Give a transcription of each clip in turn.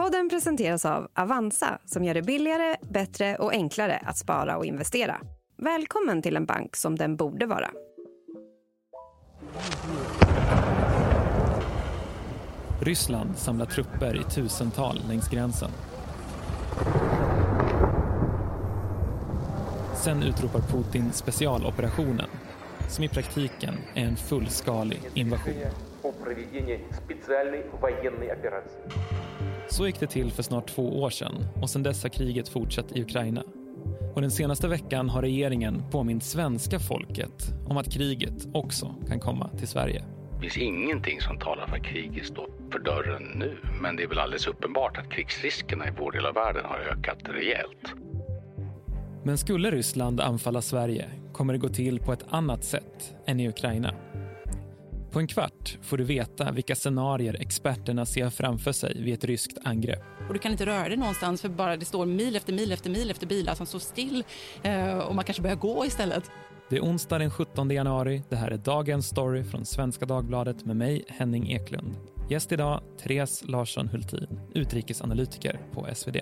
Podden presenteras av Avanza som gör det billigare, bättre och enklare att spara och investera. Välkommen till en bank som den borde vara. Ryssland samlar trupper i tusental längs gränsen. Sen utropar Putin specialoperationen som i praktiken är en fullskalig invasion. Så gick det till för snart två år sedan och sedan dess har kriget fortsatt i Ukraina. Och den senaste veckan har regeringen påmint svenska folket om att kriget också kan komma till Sverige. Det finns ingenting som talar för att kriget står för dörren nu. Men det är väl alldeles uppenbart att krigsriskerna i vår del av världen har ökat rejält. Men skulle Ryssland anfalla Sverige kommer det gå till på ett annat sätt än i Ukraina. På en kvart får du veta vilka scenarier experterna ser framför sig vid ett ryskt angrepp. Och du kan inte röra dig någonstans för bara det står mil efter mil efter mil efter bilar som står still eh, och man kanske börjar gå istället. Det är onsdag den 17 januari. Det här är dagens story från Svenska Dagbladet med mig, Henning Eklund. Gäst idag, Therese Larsson Hultin, utrikesanalytiker på SvD.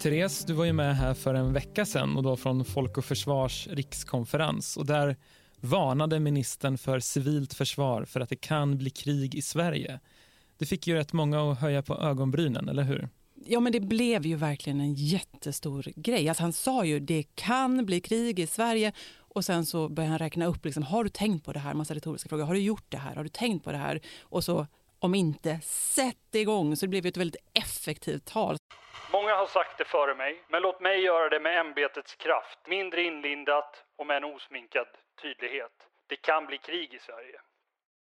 Therese, du var ju med här för en vecka sedan och då från Folk och Försvars rikskonferens och där varnade ministern för civilt försvar för att det kan bli krig i Sverige. Det fick ju rätt många att höja på ögonbrynen, eller hur? Ja, men det blev ju verkligen en jättestor grej. Alltså, han sa ju det kan bli krig i Sverige och sen så började han räkna upp, liksom, har du tänkt på det här? Massa retoriska frågor. Har du gjort det här? Har du tänkt på det här? Och så om inte, sätt igång. Så det blev ett väldigt effektivt tal. Många har sagt det före mig, men låt mig göra det med ämbetets kraft. Mindre inlindat och med en osminkad tydlighet. Det kan bli krig i Sverige.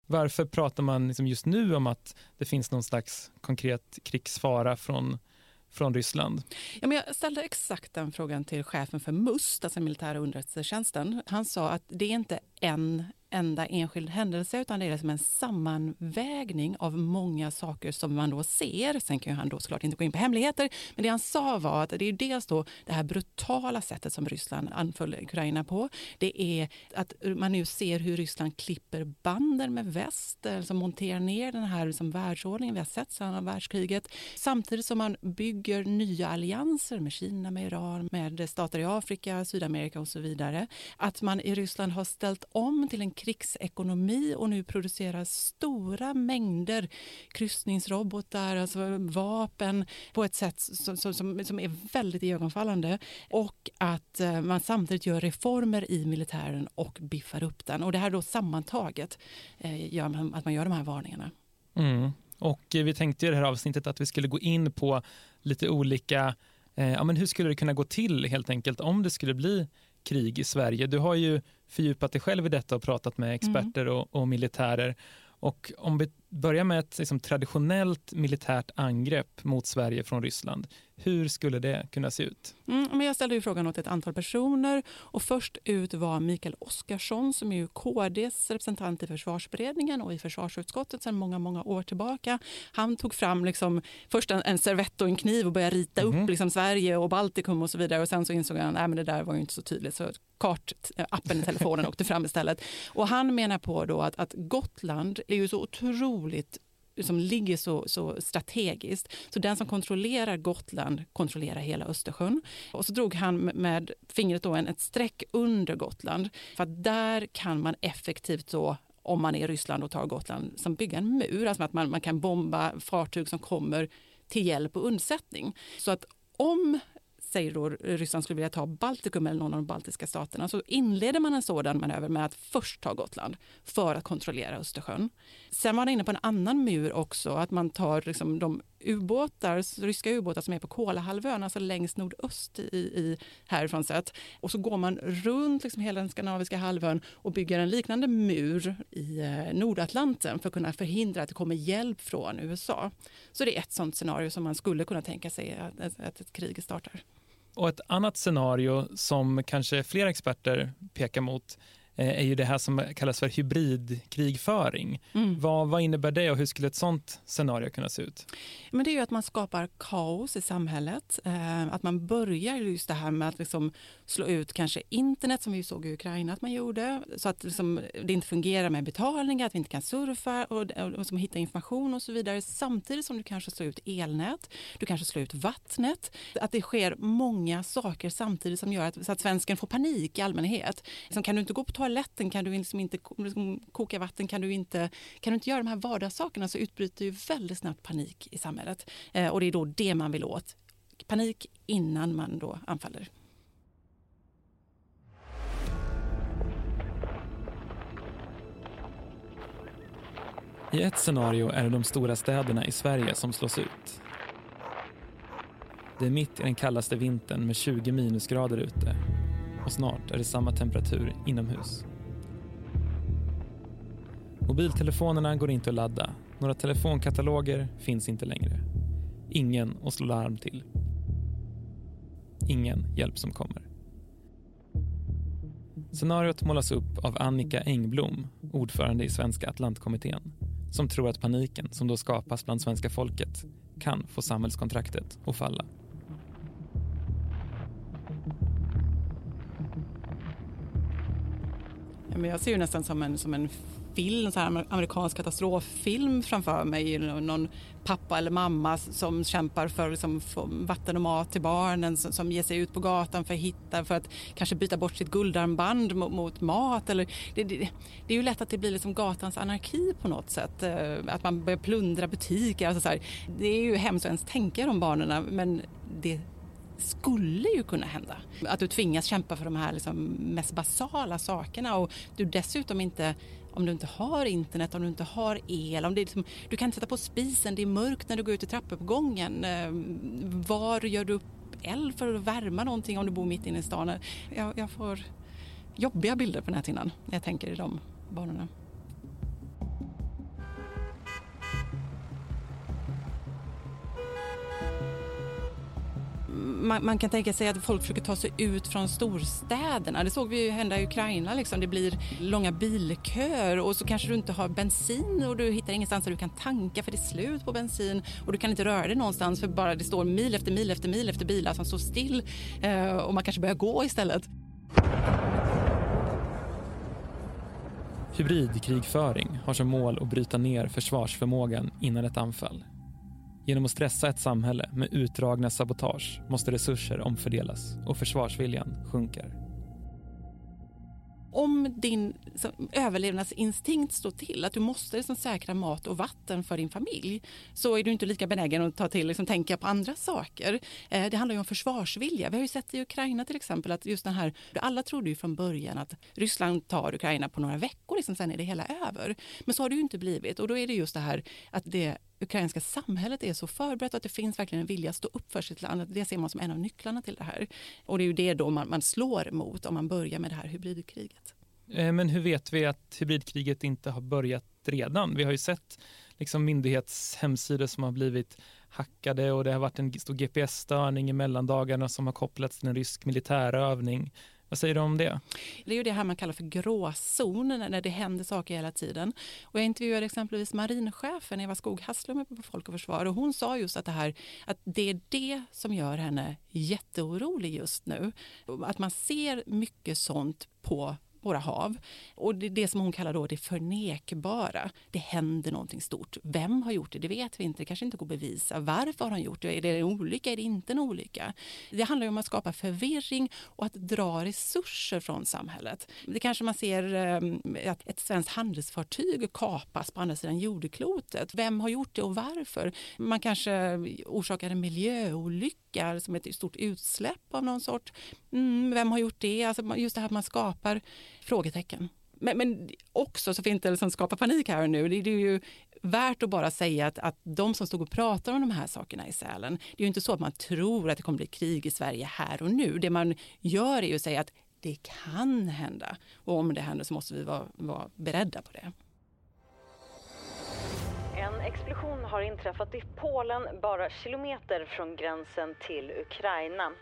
Varför pratar man liksom just nu om att det finns någon slags konkret krigsfara från, från Ryssland? Ja, men jag ställde exakt den frågan till chefen för MUST, alltså militära underrättelsetjänsten. Han sa att det är inte en enda enskild händelse utan det är som en sammanvägning av många saker som man då ser. Sen kan han då såklart inte gå in på hemligheter, men det han sa var att det är dels då det här brutala sättet som Ryssland anföll Ukraina på. Det är att man nu ser hur Ryssland klipper banden med väst, alltså monterar ner den här liksom världsordningen vi har sett sedan världskriget. Samtidigt som man bygger nya allianser med Kina, med Iran, med stater i Afrika, Sydamerika och så vidare. Att man i Ryssland har ställt om till en krigsekonomi och nu producerar stora mängder kryssningsrobotar, alltså vapen på ett sätt som, som, som är väldigt iögonfallande och att eh, man samtidigt gör reformer i militären och biffar upp den. Och det här då sammantaget eh, gör att man gör de här varningarna. Mm. Och vi tänkte i det här avsnittet att vi skulle gå in på lite olika eh, Ja, men hur skulle det kunna gå till helt enkelt om det skulle bli krig i Sverige? Du har ju fördjupat dig själv i detta och pratat med experter mm. och, och militärer. Och om vi börjar med ett liksom, traditionellt militärt angrepp mot Sverige från Ryssland. Hur skulle det kunna se ut? Mm, men jag ställde ju frågan åt ett antal personer och först ut var Mikael Oskarsson som är KDs representant i försvarsberedningen och i försvarsutskottet sedan många, många år tillbaka. Han tog fram liksom, först en, en servett och en kniv och började rita mm. upp liksom, Sverige och Baltikum och så vidare och sen så insåg han att det där var ju inte så tydligt så kartappen i telefonen åkte fram istället. Och han menar på då att, att Gotland är ju så otroligt som ligger så, så strategiskt. Så den som kontrollerar Gotland kontrollerar hela Östersjön. Och så drog han med fingret då en, ett streck under Gotland. För att där kan man effektivt då om man är i Ryssland och tar Gotland, som bygga en mur. Alltså att man, man kan bomba fartyg som kommer till hjälp och undsättning. Så att om säger då Ryssland skulle vilja ta Baltikum eller någon av de baltiska staterna så inleder man en sådan manöver med att först ta Gotland för att kontrollera Östersjön. Sen var han inne på en annan mur också, att man tar liksom de ubåtar, ryska ubåtar som är på Kolahalvön, alltså längst nordöst i, i härifrån sett. Och så går man runt liksom hela den skandinaviska halvön och bygger en liknande mur i eh, Nordatlanten för att kunna förhindra att det kommer hjälp från USA. Så det är ett sånt scenario som man skulle kunna tänka sig att, att ett krig startar. Och ett annat scenario som kanske fler experter pekar mot eh, är ju det här som kallas för hybridkrigföring. Mm. Vad, vad innebär det och hur skulle ett sånt scenario kunna se ut? Men det är ju att man skapar kaos i samhället. Eh, att man börjar just det här med att liksom slå ut kanske internet som vi såg i Ukraina att man gjorde så att liksom, det inte fungerar med betalningar, att vi inte kan surfa och, och, och som hitta information och så vidare samtidigt som du kanske slår ut elnät, du kanske slår ut vattnet. Att det sker många saker samtidigt som gör att, så att svensken får panik i allmänhet. Liksom, kan du inte gå på toaletten, kan du liksom inte liksom, koka vatten, kan du, inte, kan du inte göra de här vardagssakerna så utbryter ju väldigt snabbt panik i samhället. Eh, och det är då det man vill åt. Panik innan man då anfaller. I ett scenario är det de stora städerna i Sverige som slås ut. Det är mitt i den kallaste vintern med 20 minusgrader ute och snart är det samma temperatur inomhus. Mobiltelefonerna går inte att ladda. Några telefonkataloger finns inte längre. Ingen att slå larm till. Ingen hjälp som kommer. Scenariot målas upp av Annika Engblom, ordförande i Svenska Atlantkommittén som tror att paniken som då skapas bland svenska folket kan få samhällskontraktet att falla. jag ser ju nästan som en, som en film, så här amerikansk katastroffilm framför mig. Någon pappa eller mamma som kämpar för liksom, vatten och mat till barnen som, som ger sig ut på gatan för att hitta, för att kanske byta bort sitt guldarmband mot, mot mat. Eller, det, det, det, är ju lätt att det blir liksom gatans anarki på något sätt. Eh, att man börjar plundra butiker. Alltså så här, det är ju hemskt att ens tänka de barnen men det skulle ju kunna hända. Att du tvingas kämpa för de här liksom mest basala sakerna och du dessutom inte om du inte har internet, om du inte har el, om det liksom, du kan inte sätta på spisen, det är mörkt när du går ut i trappuppgången. Ehm, var gör du upp eld för att värma någonting om du bor mitt inne i stan? Jag, jag får jobbiga bilder på näthinnan när jag tänker i de banorna. Man, man, kan tänka sig att folk försöker ta sig ut från storstäderna. Det såg vi ju hända i Ukraina. Liksom. Det blir långa bilköer och så kanske du inte har bensin och du hittar ingenstans där du kan tanka för det är slut på bensin och du kan inte röra dig någonstans för bara det står mil efter mil efter mil efter bilar som står still eh, och man kanske börjar gå istället. Hybridkrigföring har som mål att bryta ner försvarsförmågan innan ett anfall. Genom att stressa ett samhälle med utdragna sabotage måste resurser omfördelas och försvarsviljan sjunker. Om din överlevnadsinstinkt står till, att du måste liksom säkra mat och vatten för din familj, så är du inte lika benägen att ta till, liksom, tänka på andra saker. Eh, det handlar ju om försvarsvilja. Vi har ju sett i Ukraina till exempel att just den här, alla trodde ju från början att Ryssland tar Ukraina på några veckor, liksom, sen är det hela över. Men så har det ju inte blivit och då är det just det här att det ukrainska samhället är så förberett att det finns verkligen en vilja att stå upp för sitt land. Det ser man som en av nycklarna till det här. Och det är ju det då man, man slår mot om man börjar med det här hybridkriget. Eh, men hur vet vi att hybridkriget inte har börjat redan? Vi har ju sett liksom myndighetshemsidor som har blivit hackade och det har varit en stor GPS-störning i mellandagarna som har kopplats till en rysk militärövning. Vad säger du om det? Det är ju det här man kallar för gråzon, när det händer saker hela tiden. Och jag intervjuade exempelvis marinchefen Eva Skog Hasslum på Folk och Försvar och hon sa just att det, här, att det är det som gör henne jätteorolig just nu. Att man ser mycket sånt på våra hav. Och det, det som hon kallar då det förnekbara. Det händer någonting stort. Vem har gjort det? Det vet vi inte. Det kanske inte går att bevisa. Varför har han gjort det? Är det en olycka? Är det inte en olycka? Det handlar om att skapa förvirring och att dra resurser från samhället. Det kanske man ser eh, att ett svenskt handelsfartyg kapas på andra sidan jordklotet. Vem har gjort det och varför? Man kanske orsakar en miljöolycka som ett stort utsläpp av någon sort. Mm, vem har gjort det? Alltså just det här att man skapar Frågetecken. Men, men också, så för inte liksom skapa panik här och nu, det, det är ju värt att bara säga att, att de som stod och pratade om de här sakerna i Sälen, det är ju inte så att man tror att det kommer bli krig i Sverige här och nu. Det man gör är ju att säga att det kan hända och om det händer så måste vi vara, vara beredda på det. Har inträffat i Polen bara kilometer från gränsen till Ukraina.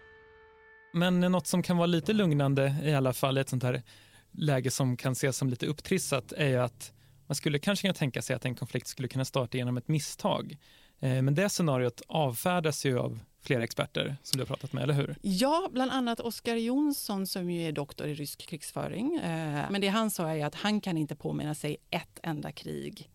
Men något som kan vara lite lugnande i alla fall i ett sånt här läge som kan ses som lite upptrissat är att man skulle kanske kunna tänka sig att en konflikt skulle kunna starta genom ett misstag. Eh, men det scenariot avfärdas ju av flera experter som du har pratat med, eller hur? Ja, bland annat Oskar Jonsson som ju är doktor i rysk krigsföring. Eh, men det han sa är att han kan inte påminna sig ett enda krig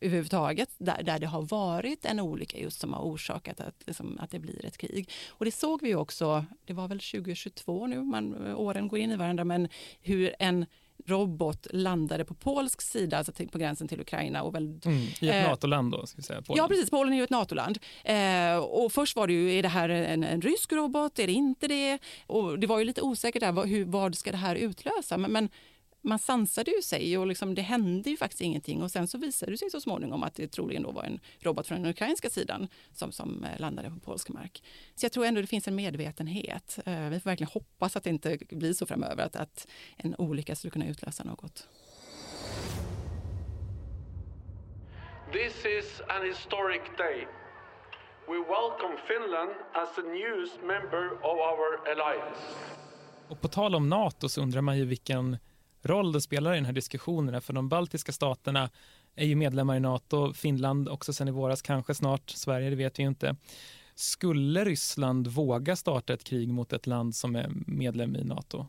överhuvudtaget där, där det har varit en olycka just som har orsakat att, liksom, att det blir ett krig. Och det såg vi också, det var väl 2022 nu, man, åren går in i varandra, men hur en robot landade på polsk sida, alltså på gränsen till Ukraina. Och väl, mm, I ett eh, NATO-land då? Ska vi säga, Polen. Ja, precis. Polen är ju ett NATO-land. Eh, och först var det ju, är det här en, en, rysk robot? Är det inte det? Och det var ju lite osäkert där, vad, hur, vad ska det här utlösa? Men, men man sansade ju sig och liksom, det hände ju faktiskt ingenting. Och sen så visade det sig så småningom att det troligen då var en robot från den ukrainska sidan som, som eh, landade på polsk mark. Så jag tror ändå det finns en medvetenhet. Eh, vi får verkligen hoppas att det inte blir så framöver, att, att en olycka skulle kunna utlösa något. This is an historic day. We welcome Finland as a newest member of our alliance. Och på tal om Nato så undrar man ju vilken roll det spelar i den här diskussionen. För de baltiska staterna är ju medlemmar i Nato, Finland också sen i våras, kanske snart, Sverige, det vet vi ju inte. Skulle Ryssland våga starta ett krig mot ett land som är medlem i Nato?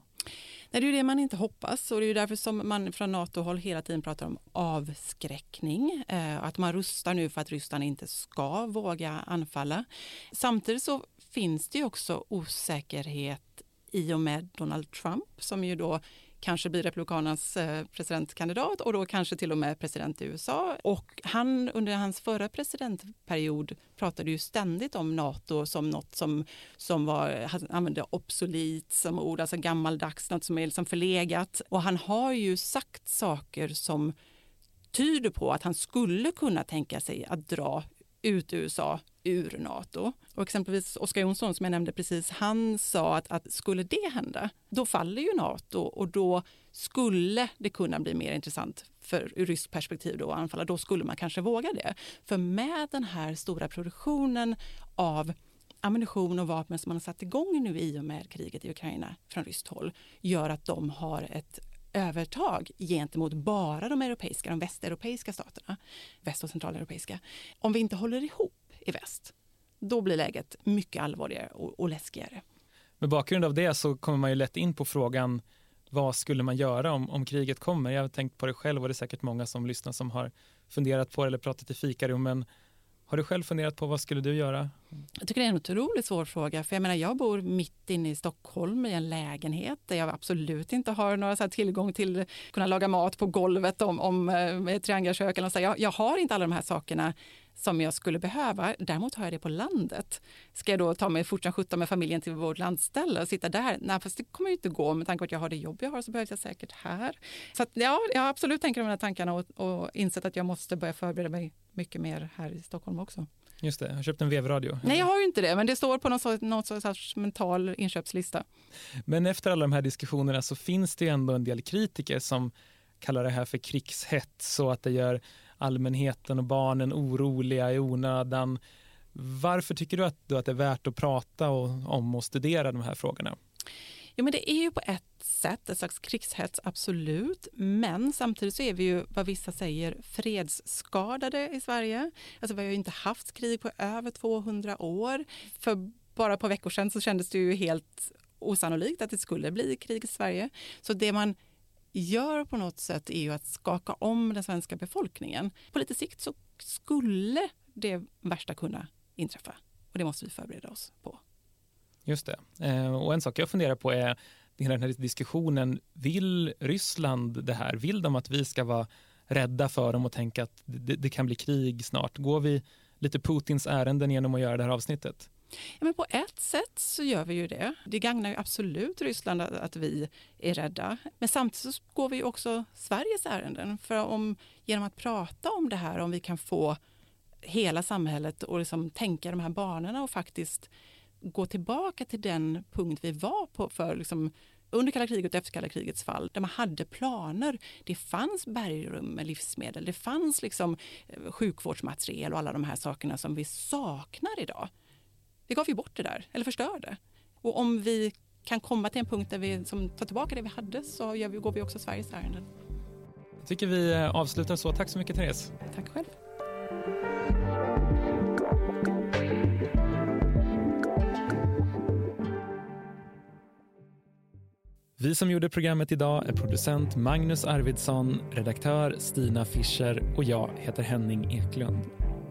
Nej, det är det man inte hoppas och det är därför som man från NATO-håll hela tiden pratar om avskräckning. Eh, att man rustar nu för att Ryssland inte ska våga anfalla. Samtidigt så finns det ju också osäkerhet i och med Donald Trump som ju då kanske blir Republikanernas eh, presidentkandidat och då kanske till och med president i USA. Och han, under hans förra presidentperiod pratade ju ständigt om Nato som något som, som var, han använde obsolit som ord, alltså gammaldags, något som är liksom förlegat. Och han har ju sagt saker som tyder på att han skulle kunna tänka sig att dra ut USA ur Nato. Och exempelvis Oskar Jonsson som jag nämnde precis, han sa att, att skulle det hända, då faller ju Nato och då skulle det kunna bli mer intressant för ur ryskt perspektiv då att anfalla. Då skulle man kanske våga det. För med den här stora produktionen av ammunition och vapen som man har satt igång nu i och med kriget i Ukraina från ryskt håll gör att de har ett övertag gentemot bara de europeiska, de västeuropeiska staterna, väst och centraleuropeiska. Om vi inte håller ihop i väst, då blir läget mycket allvarligare och, och läskigare. Med bakgrund av det så kommer man ju lätt in på frågan vad skulle man göra om, om kriget kommer? Jag har tänkt på det själv och det är säkert många som lyssnar som har funderat på det eller pratat i fikarummen. Har du själv funderat på vad skulle du göra? Jag tycker det är en otroligt svår fråga. För jag, menar, jag bor mitt inne i Stockholm i en lägenhet där jag absolut inte har några så tillgång till att kunna laga mat på golvet om, om eh, triangelkök. Jag, jag har inte alla de här sakerna som jag skulle behöva. Däremot har jag det på landet. Ska jag då ta mig fortsatt skjutsa med familjen till vårt landställe och sitta där? Nej, fast det kommer ju inte gå. Med tanke på att jag har det jobb jag har så behövs jag säkert här. Så att, ja, jag har absolut tänkt de här tankarna och, och insett att jag måste börja förbereda mig mycket mer här i Stockholm också. Just det, har köpt en vevradio. Nej, jag har ju inte det, men det står på någon sorts, någon sorts mental inköpslista. Men efter alla de här diskussionerna så finns det ändå en del kritiker som kallar det här för krigshets och att det gör allmänheten och barnen oroliga i onödan. Varför tycker du att, du att det är värt att prata och, om och studera de här frågorna? Ja, men det är ju på ett sätt ett slags krigshets, absolut. Men samtidigt så är vi ju vad vissa säger fredsskadade i Sverige. Alltså vi har ju inte haft krig på över 200 år. För bara på veckor sedan så kändes det ju helt osannolikt att det skulle bli krig i Sverige. Så det man gör på något sätt är ju att skaka om den svenska befolkningen. På lite sikt så skulle det värsta kunna inträffa och det måste vi förbereda oss på. Just det. Eh, och en sak jag funderar på är den här diskussionen. Vill Ryssland det här? Vill de att vi ska vara rädda för dem och tänka att det, det kan bli krig snart? Går vi lite Putins ärenden genom att göra det här avsnittet? Ja, men på ett sätt så gör vi ju det. Det gagnar ju absolut Ryssland att vi är rädda. Men samtidigt så går vi också Sveriges ärenden. För om, genom att prata om det här, om vi kan få hela samhället att liksom tänka de här banorna och faktiskt gå tillbaka till den punkt vi var på för liksom, under kalla kriget och efter kalla krigets fall, där man hade planer. Det fanns bergrum med livsmedel, det fanns liksom eh, sjukvårdsmateriel och alla de här sakerna som vi saknar idag. Vi gav ju bort det där, eller förstörde. Och om vi kan komma till en punkt där vi som tar tillbaka det vi hade så gör vi, går vi också Sveriges ärenden. Jag tycker vi eh, avslutar så. Tack så mycket Therese. Tack själv. Vi som gjorde programmet idag är producent Magnus Arvidsson, redaktör Stina Fischer och jag heter Henning Eklund.